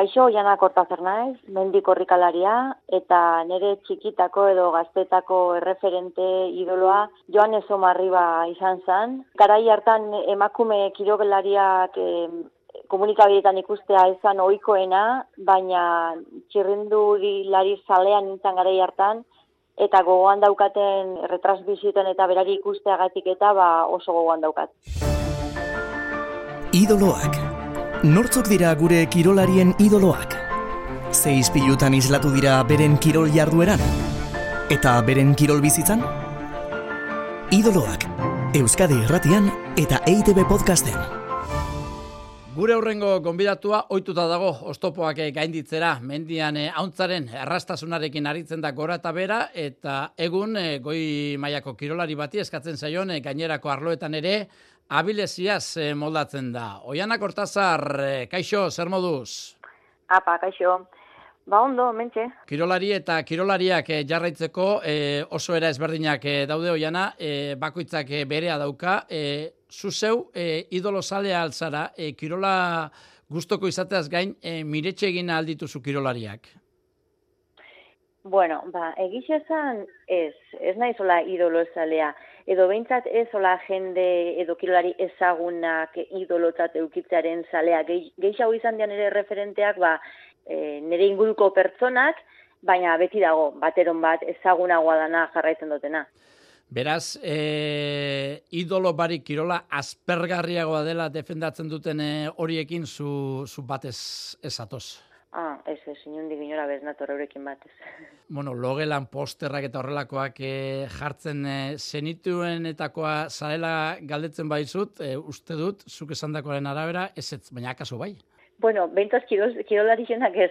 Kaixo, jana kortazer naiz, mendik horrikalaria, eta nire txikitako edo gaztetako erreferente idoloa Joanes Omarriba izan zen. Garai hartan emakume kirogelariak e, komunikabietan ikustea izan ohikoena, baina txirrinduri lari zalean nintzen garai hartan, eta gogoan daukaten retransbiziten eta berari ikusteagatik eta ba oso gogoan daukat. Idoloak Nortzok dira gure kirolarien idoloak? Zeiz pilutan islatu dira beren kirol jardueran? Eta beren kirol bizitzan? Idoloak, Euskadi Irratian eta EITB Podcasten. Gure aurrengo gonbidatua ohituta dago ostopoak gainditzera mendian e, hauntzaren errastasunarekin aritzen da gora eta bera eta egun e, goi mailako kirolari bati eskatzen zaion e, gainerako arloetan ere abileziaz eh, moldatzen da. Oiana Kortazar, eh, kaixo, zer moduz? Apa, kaixo. Ba ondo, mentxe. Kirolari eta kirolariak eh, jarraitzeko eh, oso era ezberdinak eh, daude oiana, eh, bakoitzak eh, berea dauka. Eh, zuzeu, eh, idolo zalea altzara, eh, kirola gustoko izateaz gain, eh, miretxe egin aldituzu kirolariak. Bueno, ba, egizezan ez, ez nahi zola idolo zalea edo behintzat ez ola jende edo kilolari ezagunak idolotzat eukitzearen zalea. Geixau izan dian ere referenteak, ba, e, nire inguruko pertsonak, baina beti dago, bateron bat ezagunagoa dana jarraitzen dutena. Beraz, e, idolo barik kirola aspergarriagoa dela defendatzen duten e, horiekin zu, zu batez ezatoz. Ah, ez, ez, inundik inora bez nator eurekin batez. Bueno, logelan posterrak eta horrelakoak e, jartzen e, zenituen etakoa zarela galdetzen baizut, e, uste dut, zuk esan arabera, ez ez, baina akaso bai? Bueno, bentaz kirolari jenak ez.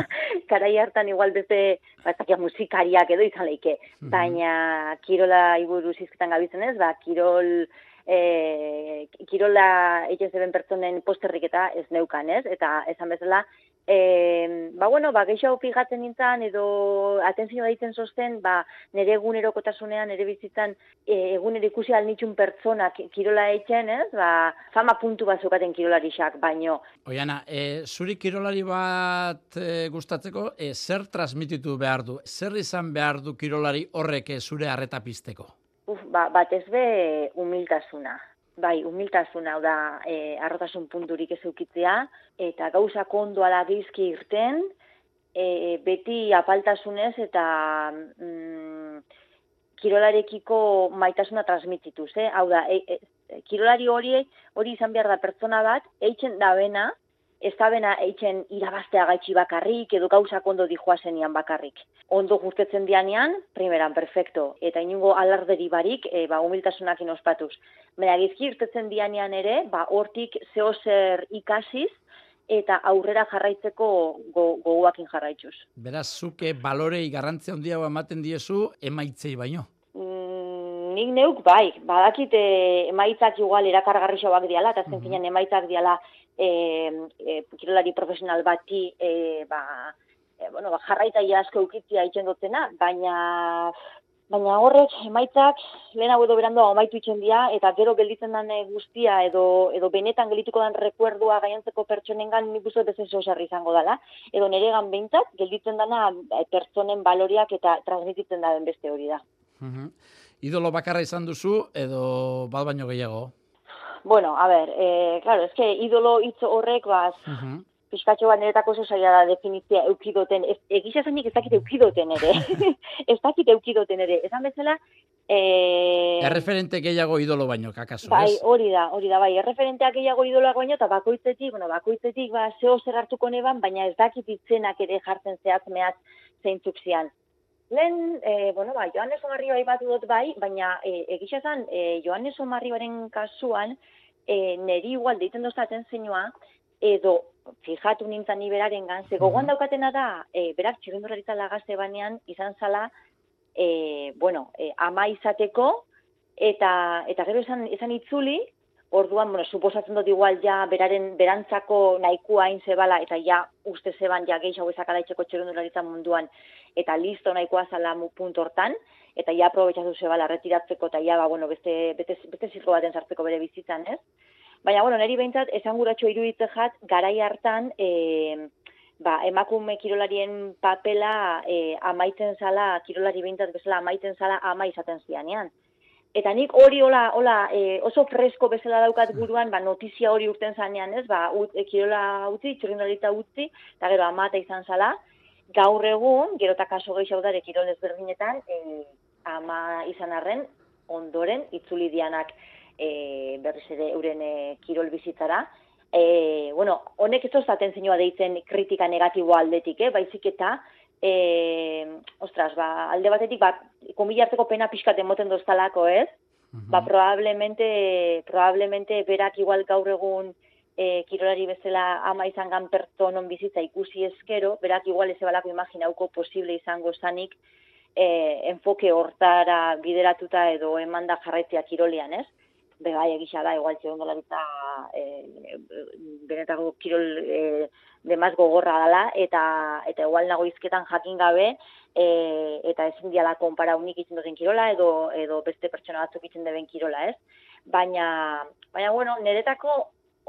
Karai hartan igual beste, batzakia musikariak edo izan leike. Mhm. Baina kirola iburu zizketan gabitzen ez, ba, kirol... E, kirola egin zeben pertsonen posterrik eta ez neukan ez, eta esan bezala E, ba, bueno, ba, geixo fijatzen nintzen, edo atentzio daiten zosten, ba, nire egunerokotasunean, nire bizitzan, e, egunero ikusi alnitxun pertsonak kirola eitzen, ez? Ba, fama puntu bat zukaten kirolarixak, baino. Oiana, e, zuri kirolari bat e, gustatzeko, e, zer transmititu behar du? Zer izan behar du kirolari horrek e, zure harreta pizteko? Uf, ba, bat be humiltasuna. Bai, humiltasuna da e, arrotasun punturik ez eukitzea, eta gauza kondoa da gizki irten, e, beti apaltasunez eta mm, kirolarekiko maitasuna transmitituz, eh? Hau da, e, e, kirolari hori, hori izan behar da pertsona bat, eitzen da bena, ez da bena eitzen irabaztea gaitxi bakarrik, edo gauzak ondo dijoa zenian bakarrik. Ondo guztetzen dianean, primeran, perfecto, eta inungo alarderi barik, e, ba, humiltasunak inospatuz. Baina gizki irtetzen dianean ere, ba, hortik zehozer ikasiz, eta aurrera jarraitzeko go, gogoakin jarraitzuz. Beraz, zuke balorei garrantzia handia ematen diezu, emaitzei baino? Mm, nik neuk bai, badakite emaitzak igual erakargarrixoak diala, eta azken mm emaitzak diala e, e, kirolari profesional bati e, ba, e, bueno, ba, jarraita asko ukitzia itzen dutena, baina baina horrek emaitzak lehen hau edo berando amaitu itzen dira, eta gero gelditzen den guztia edo, edo benetan geldituko den rekuerdua gaiantzeko pertsonengan nik uste bezez osarri izango dela, edo neregan behintzat gelditzen dena e, pertsonen baloriak eta transmititzen da beste hori da. Idolo bakarra izan duzu edo bal baino gehiago? Bueno, a ver, eh, claro, es que idolo hitz horrek, baz, uh -huh. pizkatxo bat niretako oso zaila da definitzia eukidoten, egisa zenik ez dakit eukidoten ere, ez dakit eukidoten ere, esan bezala, Eh, erreferente gehiago idolo baino, kakaso, bai, hori da, hori da, bai, erreferenteak gehiago idoloak baino, eta bakoitzetik, bueno, bakoitzetik, ba, zeo zer hartuko neban, baina ez dakit itzenak ere jartzen zehaz mehaz zeintzuk zian. Lehen, e, bueno, ba, Joanes Omarri bai bat dut bai, baina e, egisa zan, e, Joanes Omarri kasuan, e, neri igual deiten doztaten zinua, edo fijatu nintzen iberaren gan, ze gogoan daukatena da, e, berak txirrinduraritza lagazte banean, izan zala, e, bueno, e, ama izateko, eta, eta gero izan, izan itzuli, Orduan, bueno, suposatzen dut igual ja beraren berantzako nahikoa hain zebala eta ja uste zeban ja gehiago ezakala itxeko txerundularitza munduan eta listo nahikoa zala puntu hortan eta ja aprobetsatu zebala retiratzeko eta ja, ba, bueno, beste, beste, beste zirko baten sartzeko bere bizitzan, ez? Baina, bueno, neri behintzat, esan guratxo iruditze jat, garai hartan, e, ba, emakume kirolarien papela e, amaitzen zala, kirolari behintzat bezala amaitzen zala ama izaten zianean. Eta nik hori hola, hola e, oso fresko bezala daukat buruan, ba, notizia hori urten zanean, ez? Ba, ut, e, kirola utzi, txirrindarita utzi, eta gero amata izan zala. Gaur egun, gero eta kaso gehiago dare kirol ezberdinetan, e, ama izan arren, ondoren, itzuli dianak e, berriz ere euren e, kirol bizitzara. E, bueno, honek ez zaten zinua deitzen kritika negatibo aldetik, eh? baizik eta, e, ostras, ba, alde batetik, ba, komilarteko pena pixkat emoten doztalako, ez? Ba, probablemente, probablemente berak igual gaur egun e, kirolari bezala ama izan gan pertsonon bizitza ikusi eskero, berak igual ez ebalako imaginauko posible izango zanik e, enfoke hortara bideratuta edo emanda jarraitzea kirolean, ez? Begai egisa da, igual txegon dolaritza e, benetako kirol e, demaz gogorra dela, eta, eta igual nago izketan jakin gabe, e, eta ezin diala konpara unik itzen duten kirola, edo, edo beste pertsona batzuk itzen deben kirola, ez? Baina, baina bueno, niretako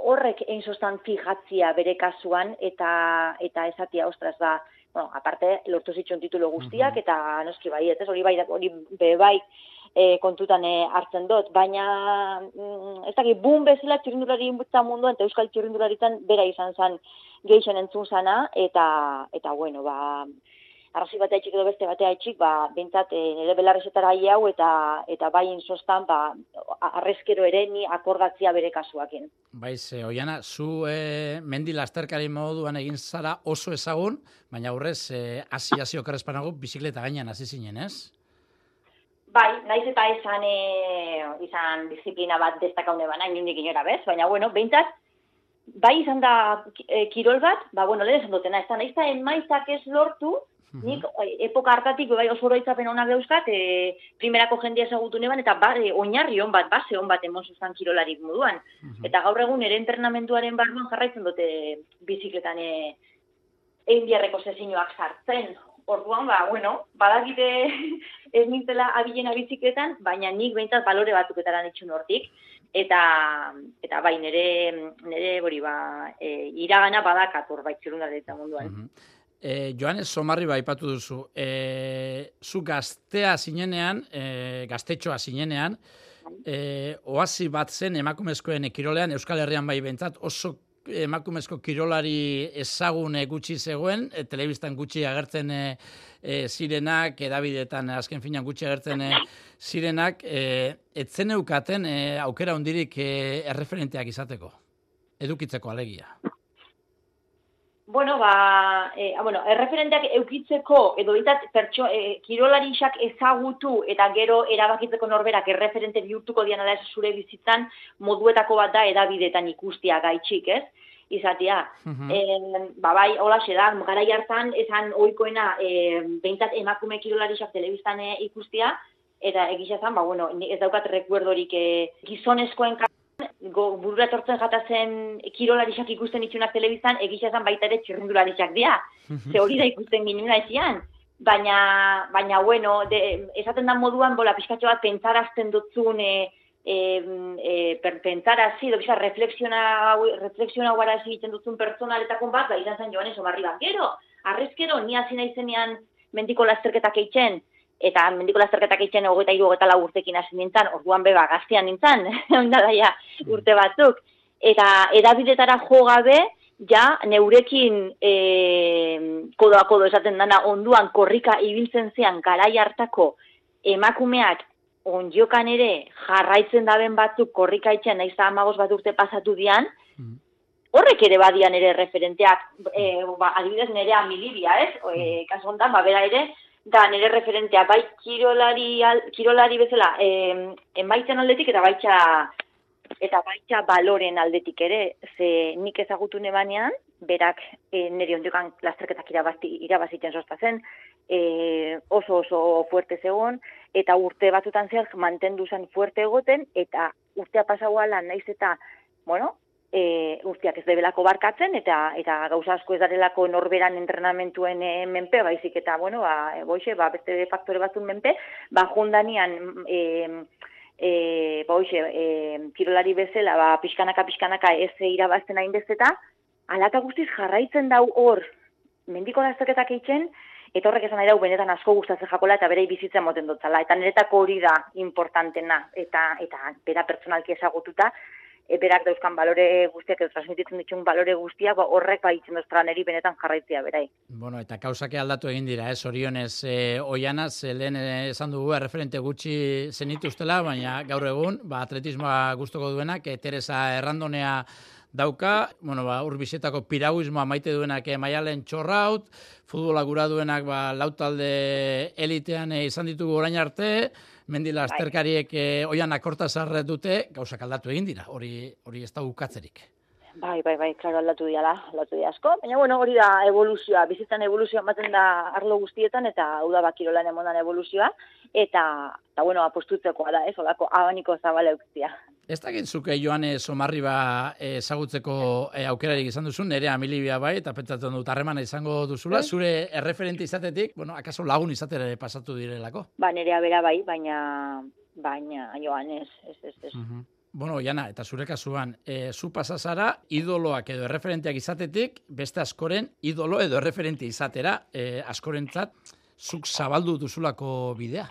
horrek egin sostan fijatzia bere kasuan, eta, eta esatia, ostras, ba, bueno, aparte, lortu zitxon titulo guztiak, eta noski bai, ez hori bai, hori bai e, kontutan e, hartzen dut, baina mm, ez dakit, bun bezala txirindulari inbutza munduan, eta euskal txirindularitan bera izan zen geixen entzun zana, eta, eta bueno, ba, arrazi batea edo beste batea etxik, ba, bintzat, e, nire belarrezetara hau eta eta bai insostan, ba, arrezkero ere ni akordatzia bere kasuakin. Bai, ze, oiana, zu e, mendi lasterkari moduan egin zara oso ezagun, baina aurrez, e, hasi hasi okarrezpanago, bizikleta gainean hasi zinen, ez? Bai, naiz eta izan, e, izan disiplina bat destakaune bana, inundik inora bez, baina, bueno, behintzat, bai izan da e, kirol bat, ba, bueno, lehen esan dutena, ez da, naiz eta emaitzak ez lortu, Nik epoka hartatik bai oso oroitzapen onak dauzkat, e, primerako jendia ezagutu neban, eta ba, e, oinarri hon bat, base hon bat emon zuzan kirolarik moduan. Eta gaur egun ere entrenamenduaren barruan jarraitzen dute bizikletan e, egin biarreko zezinoak sartzen. Orduan, ba, bueno, badagite ez nintzela abilena bizikletan, baina nik behintzat balore batuketara nitxun hortik. Eta, eta bai, nire, nire bori, ba, e, iragana badakat hor baitzerun munduan. E, Joanes Somarri baipatu duzu, e, zu gaztea zinenean, e, gaztetxoa zinenean, e, oazi bat zen emakumezkoen kirolean, Euskal Herrian bai bentzat, oso emakumezko kirolari ezagun gutxi zegoen, e, telebistan gutxi agertzen e, e, zirenak, edabidetan azken finan gutxi agertzen e, zirenak, e, etzen eukaten e, aukera hondirik e, erreferenteak izateko, edukitzeko alegia. Bueno, ba, e, bueno, erreferenteak eukitzeko, edo ditat, pertso, e, kirolarixak ezagutu eta gero erabakitzeko norberak erreferente bihurtuko dian da zure bizitzan, moduetako bat da edabidetan ikustia gaitxik, ez? Izatia. Mm ba, bai, hola, da, gara hartan, esan oikoena, e, behintzat emakume kirolarixak telebiztan ikustia, eta egizazan, ba, bueno, ez daukat rekuerdorik e, gizonezkoen go, burura tortzen jata zen kirolarisak ikusten itxunak telebiztan, egisa zen baita ere txirrindularisak dira. Ze hori da ikusten ginuna ezian. Baina, baina, bueno, de, esaten da moduan, bola, pixkatxo bat, pentsarazten dutzun, e, e, e, per, pentsarazi, do, bisa, reflexiona, reflexiona guara egiten dutzun personaletakon bat, ba, izan zen joan eso barri bat. Gero, arrezkero, ni hasi naizenean mendiko lasterketak eitzen, eta mendiko lasterketak hogeita iru hogeita urtekin hasi nintzen, orduan beba gaztian nintzen, onda daia urte batzuk. Eta edabidetara jo gabe, ja neurekin e, kodoa kodo esaten dana onduan korrika ibiltzen zean garai hartako emakumeak onjokan ere jarraitzen daben batzuk korrika itxen nahiz amagos bat urte pasatu dian, mm. horrek ere badian ere referenteak, e, ba, adibidez nere amilibia, ez? E, kaso ondan, ba, bera ere, da nire referentea, bai kirolari, kirolari bezala, eh, enbaitzen aldetik eta baitza eta baitza baloren aldetik ere, ze nik ezagutu nebanean, berak e, nire ondiokan lasterketak irabaziten sozta zen, e, oso oso fuerte zegoen, eta urte batzutan zer mantendu zen fuerte egoten, eta urtea pasauala naiz eta, bueno, e, urtiak ez debelako barkatzen eta eta gauza asko ez darelako norberan entrenamentuen e, menpe baizik eta bueno ba e, boixe ba beste faktore batzun menpe ba jundanian e, e, ba e, kirolari bezala ba pixkanaka pixkanaka ez irabazten hain bezeta alata guztiz jarraitzen dau hor mendiko lasterketak eitzen, eta horrek esan nahi dau benetan asko gustatzen jakola eta bere bizitza moten dotzala. Eta niretako hori da importantena, eta, eta bera pertsonalki ezagututa, e, berak dauzkan balore guztiak edo transmititzen ditun balore guztiak ba, horrek ba itzen neri benetan jarraitzea berai. Bueno, eta kausake aldatu egin dira, ez orionez e, oiana, lehen esan dugu referente gutxi zenituztela, baina gaur egun, ba, atletismoa gustoko duenak, e, Teresa Errandonea dauka, bueno, ba, urbizetako piraguismoa maite duenak e, maialen txorraut, futbola gura duenak ba, lautalde elitean e, izan ditugu orain arte, mendila bai. azterkariek eh, oian akorta zarret dute, gauzak aldatu egin dira, hori hori ez da ukatzerik. Bai, bai, bai, klaro aldatu dira, aldatu dira asko, baina bueno, hori da evoluzioa, bizitzan evoluzioa ematen da arlo guztietan, eta hau da bakirolan emondan evoluzioa, eta, eta bueno, apostutzekoa da, ez, olako abaniko zabale eukzia. Ez da gintzuke joan somarri ba ezagutzeko e, aukerarik izan duzu, nere amilibia bai, eta pentsatzen dut harremana izango duzula, bai. zure erreferente izatetik, bueno, akaso lagun izatera pasatu direlako? Ba, nerea bera bai, baina, baina joan ez, ez, ez, ez. Bueno, Jana, eta zure kasuan, e, zu pasazara, idoloak edo erreferenteak izatetik, beste askoren idolo edo erreferente izatera, e, askorentzat, zuk zabaldu duzulako bidea?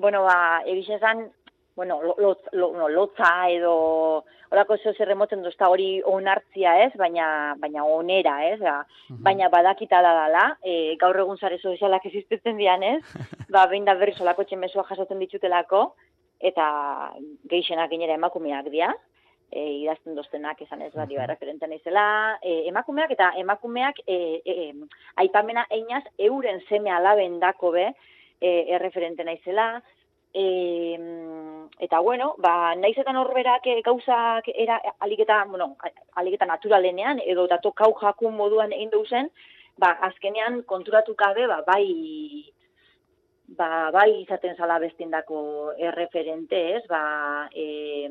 Bueno, ba, egizan, bueno, lotza edo horako zeo zer remoten duzta hori onartzia ez, baina, baina onera ez, ba, baina badakita da dala, e, gaur egun zare sozialak existitzen dian ez, ba, behin da berri solako txemesua jasoten ditutelako, eta geixenak inera emakumeak dira, e, idazten doztenak esan ez badi referenten izela, e, emakumeak eta emakumeak e, e, aipamena einaz euren seme alaben dako be, e, erreferenten naizela, E, eta bueno, ba, naiz eta norberak eh, gauzak era aliketa, bueno, aliketa naturalenean edo dato kau jakun moduan egin zen, ba, azkenean konturatu kabe, ba, bai, ba, bai izaten zala bestindako erreferente, ez, ba, e,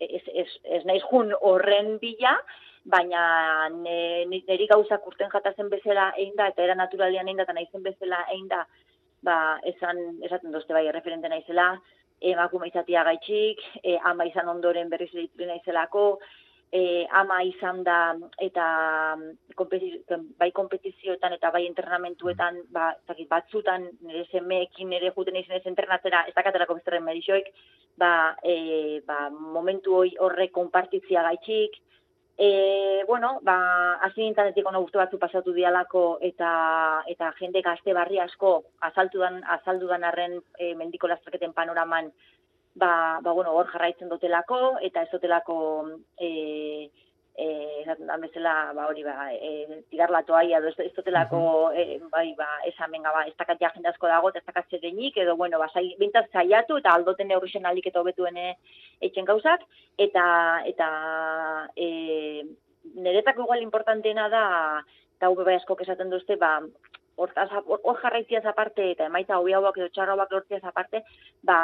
ez, ez, ez naiz jun horren bila, baina niri gauzak urten jatazen bezala egin da, eta era naturalean egin da, eta naizen bezala egin da, ba, esan, esaten dozte bai, referente naizela, emakume izatia gaitxik, e, ama izan ondoren berriz ditri naizelako, e, ama izan da, eta bai kompetizioetan eta bai entrenamentuetan, ba, zakit, batzutan, nire zemeekin nire juten izan ez entrenatzera, ez dakaterako bezterren medixoik, ba, e, ba, momentu hori horre konpartitzia gaitxik, E, bueno, ba, hasi nintanetik ono guztu batzu pasatu dialako eta eta jende gazte barri asko azaltudan, azaldudan arren e, mendiko lastraketen panoraman ba, ba, bueno, hor jarraitzen dutelako eta ez dutelako e, eh da bezala ba hori ba eh tigarlatoa ia edo ez totelako eh, bai ba esamenga ba estakat ja jende asko dago eta estakat zerenik edo bueno ba sai bintzat saiatu eta aldoten neurrixen alik eta hobetuene etxen gauzak eta eta eh neretako igual importanteena da eta bai asko esaten duzte ba hortaz, hor jarraitziaz aparte, eta emaita hobi hauak edo txarra hauak lortziaz aparte, ba,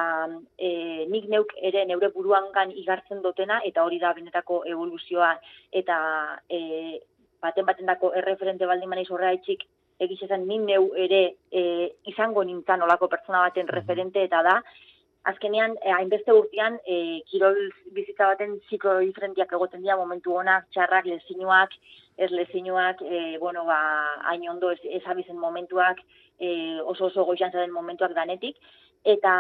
e, nik neuk ere neure buruangan igartzen dutena, eta hori da benetako evoluzioa, eta e, baten baten dako erreferente baldin maneiz horrea etxik, egizezan nik neu ere e, izango nintzen olako pertsona baten referente, eta da, azkenean, eh, hainbeste urtean, e, kirol bizitza baten ziklo diferentiak egoten dira, momentu honak, txarrak, lezinuak, ez lezinuak, e, bueno, ba, hain ondo ez, ez abizen momentuak, e, oso oso goizan zaren momentuak danetik, eta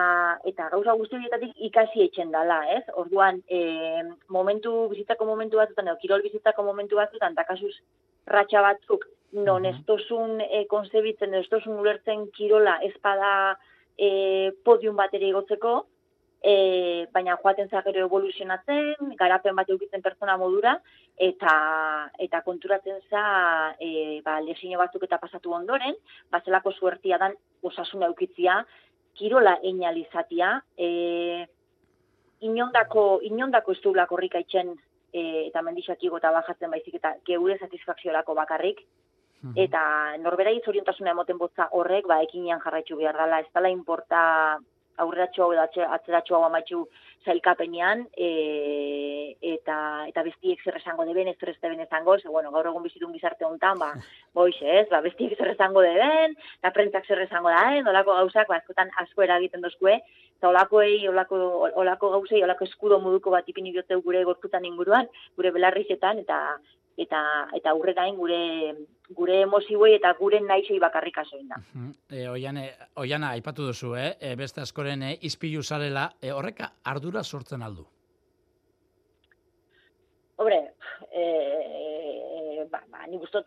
eta gauza guzti horietatik ikasi etxen dala, ez? Orduan, e, momentu bizitzako momentu batzutan, edo kirol bizitzako momentu batzutan, takasuz ratxa batzuk, non ez tozun e, konzebitzen, ez tozun ulertzen kirola ezpada e, podium bat ere igotzeko, e, baina joaten zagero evoluzionatzen, garapen bat eukitzen pertsona modura, eta eta konturatzen za e, ba, lesino batzuk eta pasatu ondoren, bazelako suertia dan osasuna eukitzia, kirola einalizatia, e, inondako, inondako ez duulak horrik aitzen, e, eta mendixak eta bajatzen baizik, eta geure satisfakziolako bakarrik, Eta norberai zoriontasuna emoten botza horrek, ba, ekinean jarraitzu behar dela, ez dela importa aurreratxo edo atzeratxo hau amaitzu zailkapenean, e, eta, eta bestiek zer esango deben, ez zer ez deben esango, ze, bueno, gaur egun bizitun gizarte honetan, ba, boiz, ez, ba, bestiek zer esango deben, eta prentzak zer esango da, eh, olako gauzak, ba, askotan asko eragiten dozkue, eta olakoei, olako, olako gauzei, olako eskudo moduko bat ipini gure gorkutan inguruan, gure belarrizetan, eta eta eta aurrerain gure gure emozioei eta gure naisei bakarrik asoin da. E, oiane, oiana, aipatu duzu, eh? E, beste askoren e, izpilu zarela, e, horreka ardura sortzen aldu? Hombre, e, e, ba, ba, ni gustot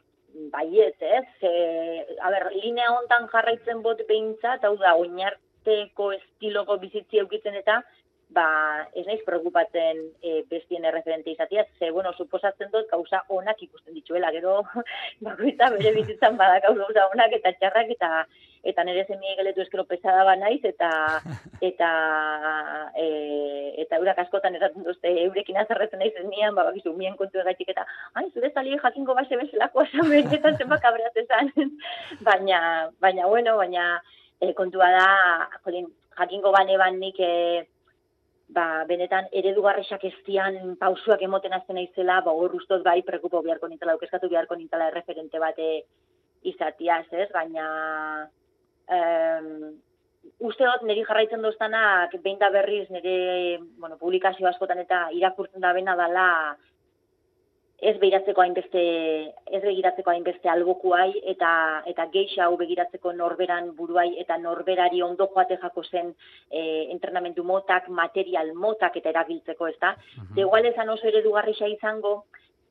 baiet, ez? E, a ber, linea hontan jarraitzen bot behintzat, hau da, oinarteko estiloko bizitzi eukitzen eta, ba, ez naiz preocupatzen e, bestien erreferente izatea, ze, bueno, suposatzen dut gauza onak ikusten dituela, gero, bakoitza bere bizitzan bada gauza onak eta txarrak eta eta nire zemie geletu eskero pesada ba naiz eta eta e, eta eurak askotan esaten duzte eurekin azarretzen naiz nian, ba, bakizu, mien kontu egaitik eta, ai, zure zali jakingo base bezalako asan eta zenba kabreatzen baina, baina, bueno, baina e, kontua da, jolin, jakingo bane ban nik, e, ba, benetan eredugarresak estian pausuak emoten azten naizela, ba, hor ustot bai prekupo biharko nintela, aukeskatu biharko nintela erreferente bate izatiaz, ez? Baina, um, uste dut niri jarraitzen doztanak, behin da berriz nire bueno, publikazio askotan eta irakurtzen da bena dala, ez begiratzeko hainbeste ez begiratzeko hainbeste albokuai eta eta geixa hau begiratzeko norberan buruai eta norberari ondo joate jako zen e, entrenamendu motak, material motak eta erabiltzeko, ezta? Uh -huh. igual esan oso eredugarria izango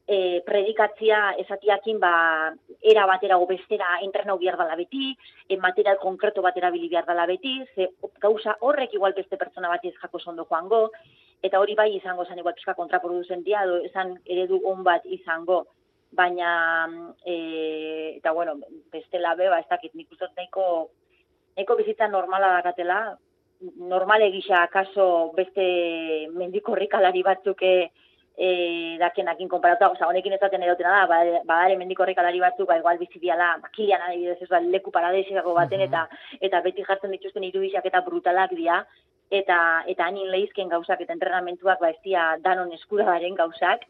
e, predikatzia esatiakin ba, era batera bestera entrenau behar dala beti, e, material konkreto batera bili behar dala beti, ze gauza horrek igual beste pertsona bat ez jako zondo joango, eta hori bai izango zen igual pixka kontraproduzentia, edo esan eredu on bat izango, baina, e, eta bueno, beste labe, ba, ez dakit, nik uste nahiko, nahiko bizitza normala dakatela, normal egisa akaso beste mendikorrikalari batzuk e, e, dakenakin konparatu, oza, honekin ez daten erotena da, ba, badare mendikorrik alari batzuk, ba, igual bizibiala, makilian ari ez, ba, leku paradesiko baten, eta eta beti jartzen dituzten irudixak eta brutalak dira, eta eta hanin lehizken gauzak eta entrenamentuak ba estia danon eskuradaren gauzak,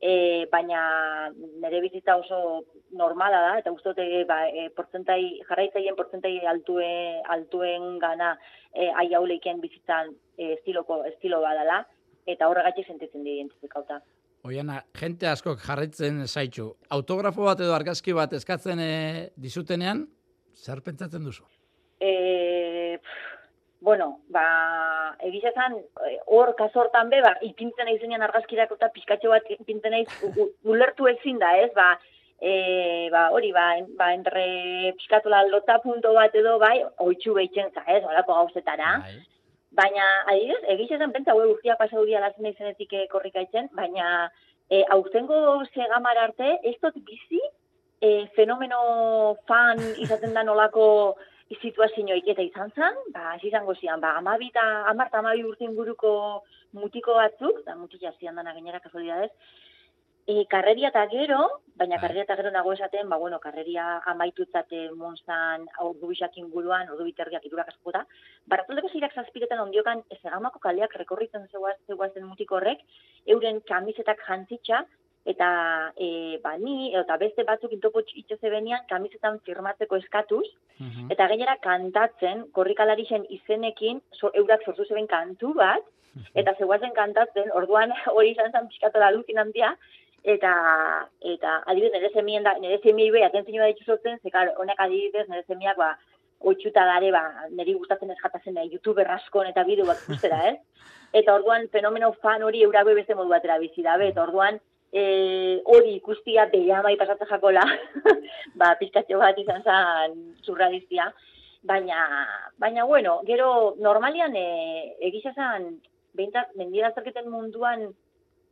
e, baina nire bizitza oso normala da, eta uste ba, e, portzentai, jarraitzaien portzentai altue, altuen gana e, ai hauleiken bizitzan e, estiloko, estilo badala, eta horregatik sentitzen di identifikauta. Oiana, jente askok jarraitzen zaitu. Autografo bat edo argazki bat eskatzen e, dizutenean, zer pentsatzen duzu? E, bueno, ba, egizazan, eh, hor kasortan be, ba, ipintzen aizenean argazkirako eta pizkatxo bat ipintzen aiz, ulertu ezin da, ez, ba, e, ba, hori, ba, en, ba, entre pizkatola lota punto bat edo, bai, oitxu behitzen za, ez, horako gauzetara. Bai. Baina, adibidez, egiz esan pentsa, hau urtia pasau dia lazen izenetik eh, korrikaitzen, baina e, aurtengo segamar arte, ez dut bizi e, fenomeno fan izaten da nolako situazioik eta izan zen, ba, hasi izango zian, ba, amabita, amarta amabi urtin buruko mutiko batzuk, da mutila zian dana gainera kasualidadez, E, karreria eta gero, baina bai. karreria eta gero nago esaten, ba, bueno, karreria amaitutzate monzan ordu bisak inguruan, ordu biterriak irurak askota, baratuldeko zeirak zazpiretan ondiokan ez egamako kaleak rekorritzen zeuaz, zeuazen mutiko horrek, euren kamisetak jantzitsa, eta e, ba, ni, eta beste batzuk intopo itxose benian, kamisetan firmatzeko eskatuz, mhm. eta gainera kantatzen, korrikalari zen izenekin, so, eurak sortu zeben kantu bat, mhm. eta zeuazen kantatzen, orduan hori izan zen pixkatola handia, eta eta adibidez nere semien da nere semiei be atentzioa ditu sortzen ze claro honek adibidez nere semiak ba oitzuta dare ba neri gustatzen ez jatatzen da youtuber askon eta bideo bat ikustera ez eta orduan fenomeno fan hori eura beste modu batera bizi da eta orduan e, hori ikustia beia bai pasatzen jakola. Ba pizkatxo bat izan zan zurradizia baina baina bueno gero normalian e, egisa zan Beintzat, mendira zerketen munduan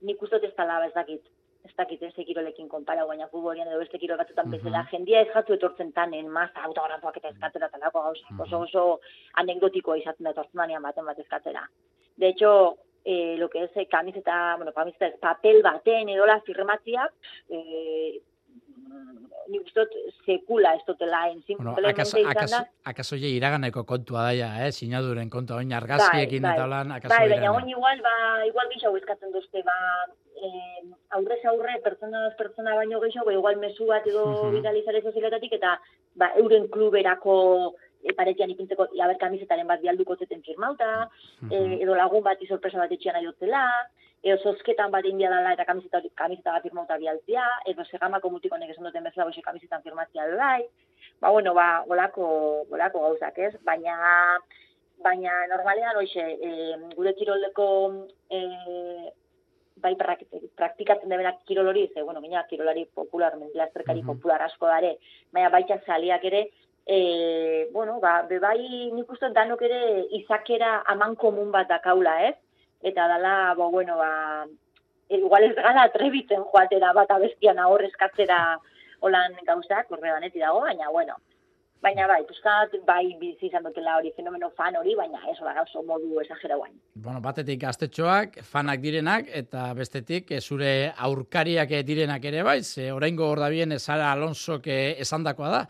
nik ustot ez talaba ez dakit. Ez dakit ez ekirolekin konpara, baina futbolian edo beste kirol batzutan bezala, mm jendia ez jatu etortzen tanen, maz autografoak eta eskatzera talako gauza, mm oso oso anekdotikoa izaten da etortzen baten bat eskatzera. De hecho, eh, lo que es camiseta, bueno, camiseta es papel baten edo la firmatzia, eh, ni gustot sekula ez dutela en bueno, akaso, akaso, akaso je iraganeko kontua daia, eh? sinaduren kontua, oin argazkiekin bai, bai. eta lan, akaso bai, baina oin igual, ba, igual gixo eskatzen duzte, ba, eh, aurrez aurre, pertsona pertsona baino gehiago, igual mesu bat edo uh -huh. bidalizare sozialetatik, eta ba, euren kluberako e, paretian ipintzeko, ia ber kamizetaren bat bialduko zeten firmauta, -huh. edo lagun bat sorpresa bat etxean aiotzela, edo zozketan bat india dela eta kamiseta, kamiseta bat firmauta bialtzia, edo segamako mutikonek esan duten bezala boxe kamisetan firmatzia bai, ba, bueno, ba, olako, olako gauzak, ez? Baina, baina normalean, oixe, e, gure kiroldeko e, bai praktikatzen debenak kirolori, ze, bueno, mina kirolari popular, mendilazterkari mm popular asko dare, baina baita zaliak ere, e, bueno, ba, bebai nik uste danok ere izakera aman komun bat dakaula, ez? Eta dala, bo, bueno, ba, igual ez gala atrebitzen joatera bat abestian ahor eskatzera holan gauzak, horre baneti dago, baina, bueno, Baina bai, puzkat, bai bizi izan dutela hori fenomeno fan hori, baina ez hori gauzo modu esagera guain. Bueno, batetik gaztetxoak, fanak direnak, eta bestetik eh, zure aurkariak direnak ere bai, ze oraingo hor da bien Sara Alonso esandakoa da,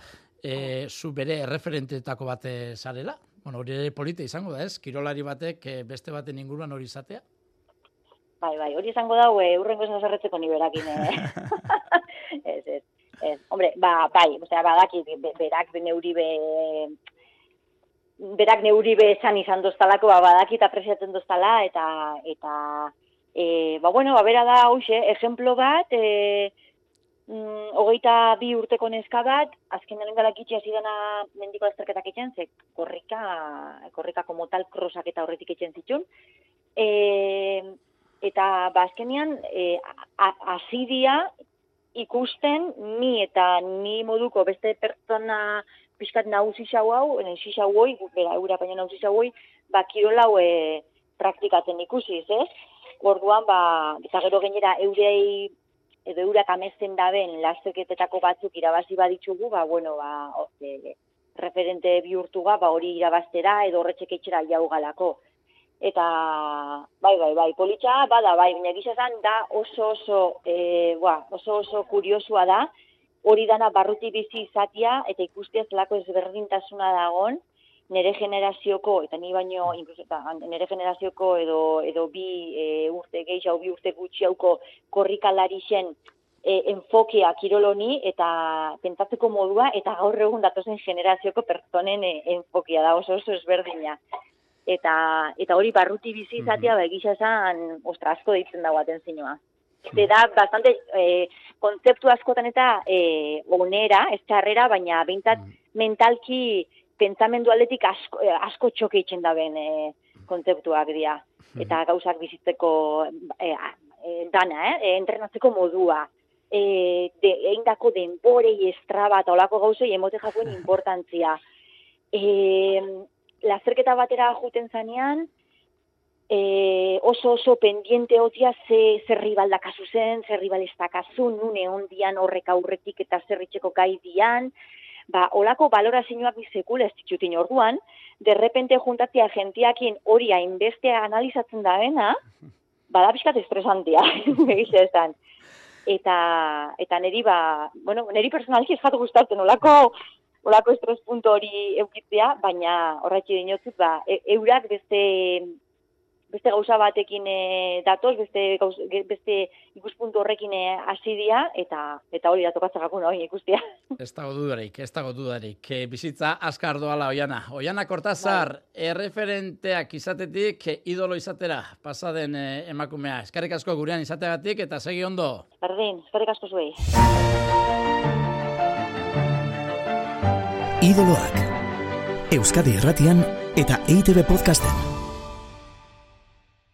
e, zu bere erreferentetako bate zarela? Bueno, hori ere polite izango da, ez? Kirolari batek e, beste baten inguruan hori izatea? Bai, bai, hori izango da, e, urrengo esan zarretzeko ni berakin, eh? ez, ez, ez. Hombre, ba, bai, osea, badaki, berak neuri be, berak neuri be esan izan doztalako, ba, badaki eta presiatzen doztala, eta, eta, e, ba, bueno, ba, bera da, hoxe, ejemplo bat, e, mm, hogeita bi urteko neska bat, azken denen galak itxia zidana mendiko azterketak itxen, ze korrika, korrika como tal krosak eta horretik itxen zitun. E, eta ba, azkenean, e, azidia ikusten ni eta ni moduko beste pertsona pixkat nagusi xau hau, nagusi xau hoi, bera, eura baina nagusi xau hoi, ba, kirolau e, praktikatzen ikusiz, ez? Orduan, ba, eta gero gainera eurei edo eurak amesten daben lasterketetako batzuk irabazi baditzugu, ba, bueno, ba, e, referente bihurtu ba, hori irabaztera edo horretxek etxera jau galako. Eta, bai, bai, bai, politxa, bada, bai, baina gizazan da oso oso, e, ba, oso oso kuriosua da, hori dana barruti bizi izatia, eta ikustia zelako ezberdintasuna dagon, nere generazioko, eta ni baino, eta, nere generazioko edo, edo bi e, urte gehiago, bi urte gutxiauko korrikalari zen e, enfokea kiroloni eta pentsatzeko modua, eta gaur egun datozen generazioko pertsonen e, enfokea da oso oso ezberdina. Eta, eta hori barruti bizi izatea, mm -hmm. egisa esan, ostra, asko deitzen dago atentzinoa. Eta da, bastante, e, kontzeptu askotan eta e, onera, ez txarrera, baina bintat mm mentalki pentsamendu aldetik asko, eh, asko txoke itxen da ben e, kontzeptuak dira. Mhm. Eta gauzak bizitzeko e, e, dana, eh? entrenatzeko modua. E, de, egin dako denborei estraba eta olako gauzei emote jakuen importantzia. E, lazerketa batera juten zanean, e, oso oso pendiente otia ze, ze rival dakazu zen, ze rival ez dakazu, nune ondian horrek aurretik eta zerritxeko gai dian, ba, olako balorazioak bizekul ez ditxutin orduan, derrepente juntatzia gentiakin hori hainbeste analizatzen da bena, bada pixkat estresantia, egize esan. Eta, eta neri ba, bueno, neri personalki ez jatu gustatzen, olako, olako estres punto hori eukitzea, baina horretxe dinotzut, ba, e, eurak beste beste gauza batekin e, datoz, beste, gauz, beste ikuspuntu horrekin eh, hasi dia eta eta hori datokatzen gakun hori ikustia. Ez dago dudarik, ez dago dudarik. E, bizitza askar doala Oiana. Oiana Kortazar, bai. erreferenteak izatetik idolo izatera pasaden e, emakumea. Eskarrik asko gurean izateagatik eta segi ondo. Berdin, eskarrik asko zuei. Idoloak. Euskadi Erratian eta EITB Podcasten.